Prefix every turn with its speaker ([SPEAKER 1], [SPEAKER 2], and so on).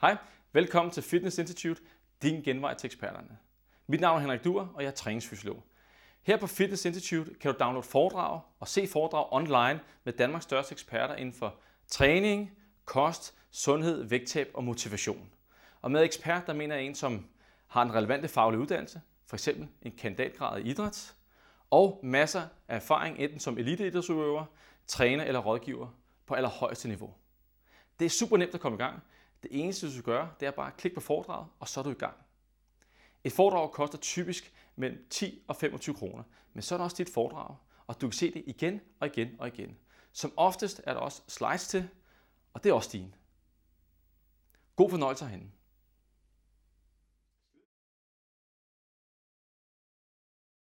[SPEAKER 1] Hej, velkommen til Fitness Institute, din genvej til eksperterne. Mit navn er Henrik Duer, og jeg er træningsfysiolog. Her på Fitness Institute kan du downloade foredrag og se foredrag online med Danmarks største eksperter inden for træning, kost, sundhed, vægttab og motivation. Og med ekspert, der mener jeg en, som har en relevante faglig uddannelse, f.eks. en kandidatgrad i idræt, og masser af erfaring enten som eliteidrætsudøver, træner eller rådgiver på allerhøjeste niveau. Det er super nemt at komme i gang. Det eneste, du skal gøre, det er bare at klikke på foredraget, og så er du i gang. Et foredrag koster typisk mellem 10 og 25 kroner, men så er der også dit foredrag, og du kan se det igen og igen og igen. Som oftest er der også slides til, og det er også din. God fornøjelse herinde.